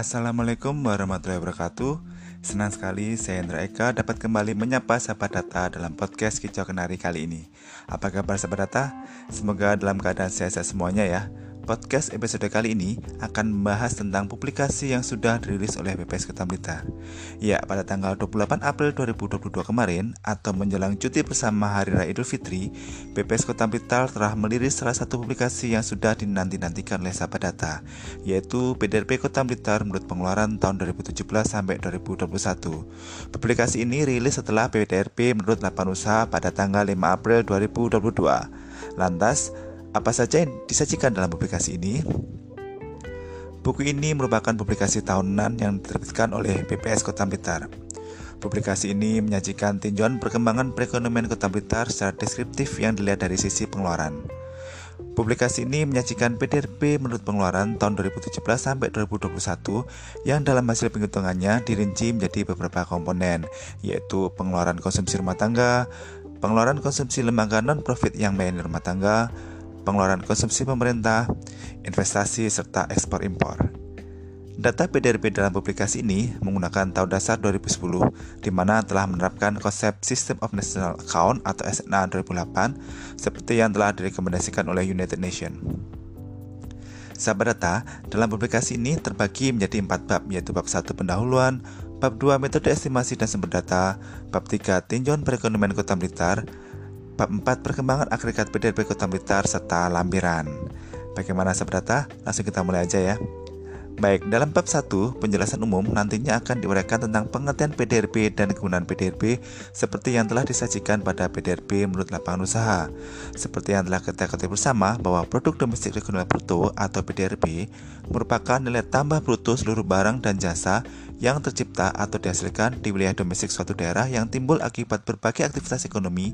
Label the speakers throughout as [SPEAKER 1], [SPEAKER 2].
[SPEAKER 1] Assalamualaikum warahmatullahi wabarakatuh. Senang sekali saya Indra Eka dapat kembali menyapa sahabat data dalam podcast Kicau Kenari kali ini. Apa kabar sahabat data? Semoga dalam keadaan sehat semuanya ya Podcast episode kali ini akan membahas tentang publikasi yang sudah dirilis oleh BPS Kota Blitar. Ya, pada tanggal 28 April 2022 kemarin atau menjelang cuti bersama Hari Raya Idul Fitri, BPS Kota Blitar telah meliris salah satu publikasi yang sudah dinanti-nantikan oleh sahabat data, yaitu PDRP Kota Blitar menurut pengeluaran tahun 2017 sampai 2021. Publikasi ini rilis setelah PDRP menurut lapan usaha pada tanggal 5 April 2022. Lantas, apa saja yang disajikan dalam publikasi ini? Buku ini merupakan publikasi tahunan yang diterbitkan oleh BPS Kota Blitar. Publikasi ini menyajikan tinjauan perkembangan perekonomian Kota Blitar secara deskriptif yang dilihat dari sisi pengeluaran. Publikasi ini menyajikan PDRP menurut pengeluaran tahun 2017 sampai 2021 yang dalam hasil penghitungannya dirinci menjadi beberapa komponen, yaitu pengeluaran konsumsi rumah tangga, pengeluaran konsumsi lembaga non-profit yang melayani rumah tangga, pengeluaran konsumsi pemerintah, investasi, serta ekspor impor. Data PDRP dalam publikasi ini menggunakan tahun dasar 2010, di mana telah menerapkan konsep System of National Account atau SNA 2008, seperti yang telah direkomendasikan oleh United Nations. Sahabat data, dalam publikasi ini terbagi menjadi empat bab, yaitu bab 1 pendahuluan, bab 2 metode estimasi dan sumber data, bab 3 tinjauan perekonomian kota Blitar, Bab 4 perkembangan agregat PDRP Kota Blitar serta lampiran. Bagaimana sahabat? Langsung kita mulai aja ya. Baik, dalam bab 1, penjelasan umum nantinya akan diuraikan tentang pengertian PDRP dan kegunaan PDRP seperti yang telah disajikan pada PDRP menurut lapangan usaha. Seperti yang telah kita ketahui bersama bahwa produk domestik regional bruto atau PDRP merupakan nilai tambah bruto seluruh barang dan jasa yang tercipta atau dihasilkan di wilayah domestik suatu daerah yang timbul akibat berbagai aktivitas ekonomi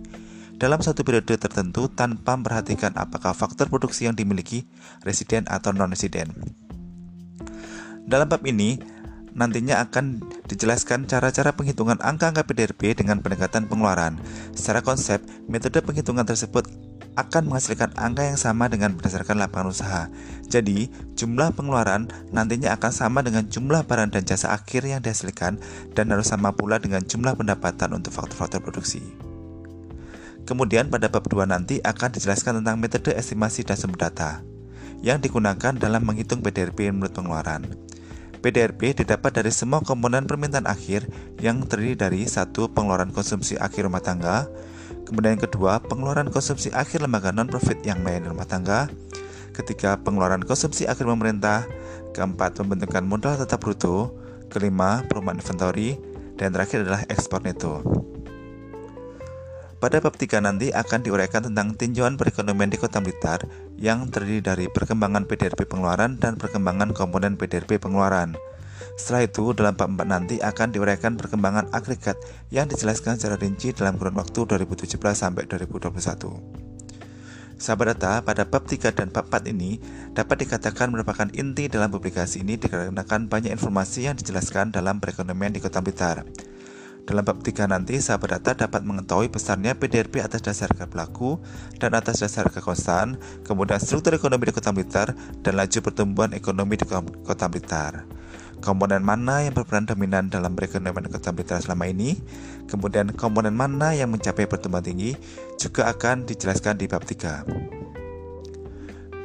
[SPEAKER 1] dalam satu periode tertentu tanpa memperhatikan apakah faktor produksi yang dimiliki residen atau non-residen. Dalam bab ini, nantinya akan dijelaskan cara-cara penghitungan angka-angka PDRP dengan pendekatan pengeluaran. Secara konsep, metode penghitungan tersebut akan menghasilkan angka yang sama dengan berdasarkan lapangan usaha. Jadi, jumlah pengeluaran nantinya akan sama dengan jumlah barang dan jasa akhir yang dihasilkan dan harus sama pula dengan jumlah pendapatan untuk faktor-faktor produksi. Kemudian pada bab 2 nanti akan dijelaskan tentang metode estimasi dan sumber data yang digunakan dalam menghitung PDRP menurut pengeluaran. PDRP didapat dari semua komponen permintaan akhir yang terdiri dari satu pengeluaran konsumsi akhir rumah tangga, kemudian yang kedua pengeluaran konsumsi akhir lembaga non-profit yang melayani rumah tangga, ketiga pengeluaran konsumsi akhir pemerintah, keempat pembentukan modal tetap bruto, kelima perumahan inventory, dan terakhir adalah ekspor neto. Pada bab 3 nanti akan diuraikan tentang tinjauan perekonomian di Kota Blitar yang terdiri dari perkembangan PDRP pengeluaran dan perkembangan komponen PDRP pengeluaran. Setelah itu, dalam bab 4 nanti akan diuraikan perkembangan agregat yang dijelaskan secara rinci dalam kurun waktu 2017 sampai 2021. Sahabat data, pada bab 3 dan bab 4 ini dapat dikatakan merupakan inti dalam publikasi ini dikarenakan banyak informasi yang dijelaskan dalam perekonomian di Kota Blitar. Dalam bab 3 nanti, sahabat data dapat mengetahui besarnya PDRP atas dasar harga pelaku dan atas dasar harga konstan, kemudian struktur ekonomi di Kota Blitar, dan laju pertumbuhan ekonomi di Kota Blitar. Komponen mana yang berperan dominan dalam perekonomian Kota Blitar selama ini, kemudian komponen mana yang mencapai pertumbuhan tinggi, juga akan dijelaskan di bab 3.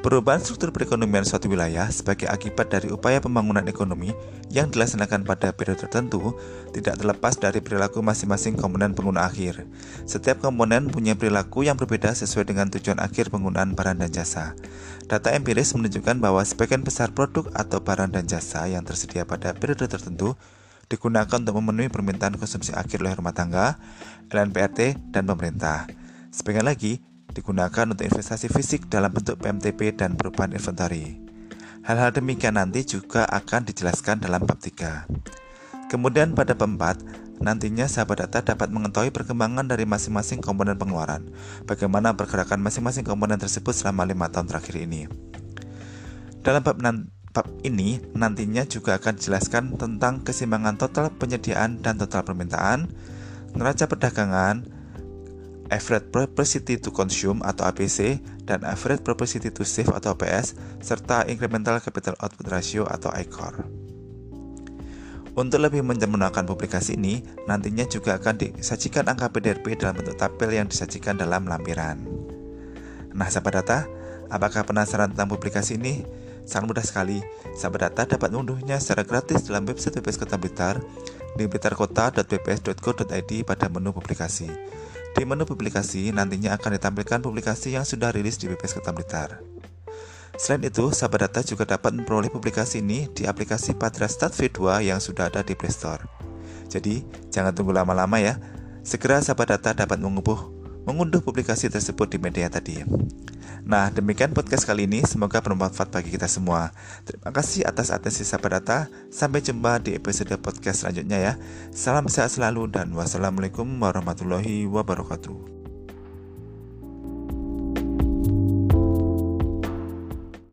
[SPEAKER 1] Perubahan struktur perekonomian suatu wilayah sebagai akibat dari upaya pembangunan ekonomi yang dilaksanakan pada periode tertentu tidak terlepas dari perilaku masing-masing komponen pengguna akhir. Setiap komponen punya perilaku yang berbeda sesuai dengan tujuan akhir penggunaan barang dan jasa. Data empiris menunjukkan bahwa sebagian besar produk atau barang dan jasa yang tersedia pada periode tertentu digunakan untuk memenuhi permintaan konsumsi akhir oleh rumah tangga, LNPRT, dan pemerintah. Sebagian lagi digunakan untuk investasi fisik dalam bentuk PMTP dan perubahan inventory. Hal-hal demikian nanti juga akan dijelaskan dalam bab 3. Kemudian pada bab 4, nantinya sahabat data dapat mengetahui perkembangan dari masing-masing komponen pengeluaran, bagaimana pergerakan masing-masing komponen tersebut selama lima tahun terakhir ini. Dalam bab, bab ini nantinya juga akan dijelaskan tentang keseimbangan total penyediaan dan total permintaan, neraca perdagangan, average propensity to consume atau APC, dan average propensity to save atau APS, serta incremental capital output ratio atau ICOR. Untuk lebih menyempurnakan publikasi ini, nantinya juga akan disajikan angka PDRP dalam bentuk tabel yang disajikan dalam lampiran. Nah, sahabat data, apakah penasaran tentang publikasi ini? Sangat mudah sekali. Sahabat data dapat mengunduhnya secara gratis dalam website BPS Kota Blitar di blitarkota.bps.go.id pada menu publikasi. Di menu publikasi nantinya akan ditampilkan publikasi yang sudah rilis di BPS Kota Blitar. Selain itu, sahabat data juga dapat memperoleh publikasi ini di aplikasi Patra Start V2 yang sudah ada di Play Store. Jadi, jangan tunggu lama-lama ya. Segera sahabat data dapat mengunduh, mengunduh publikasi tersebut di media tadi. Nah, demikian podcast kali ini. Semoga bermanfaat bagi kita semua. Terima kasih atas atensi sahabat data. Sampai jumpa di episode podcast selanjutnya ya. Salam sehat selalu dan wassalamualaikum warahmatullahi wabarakatuh.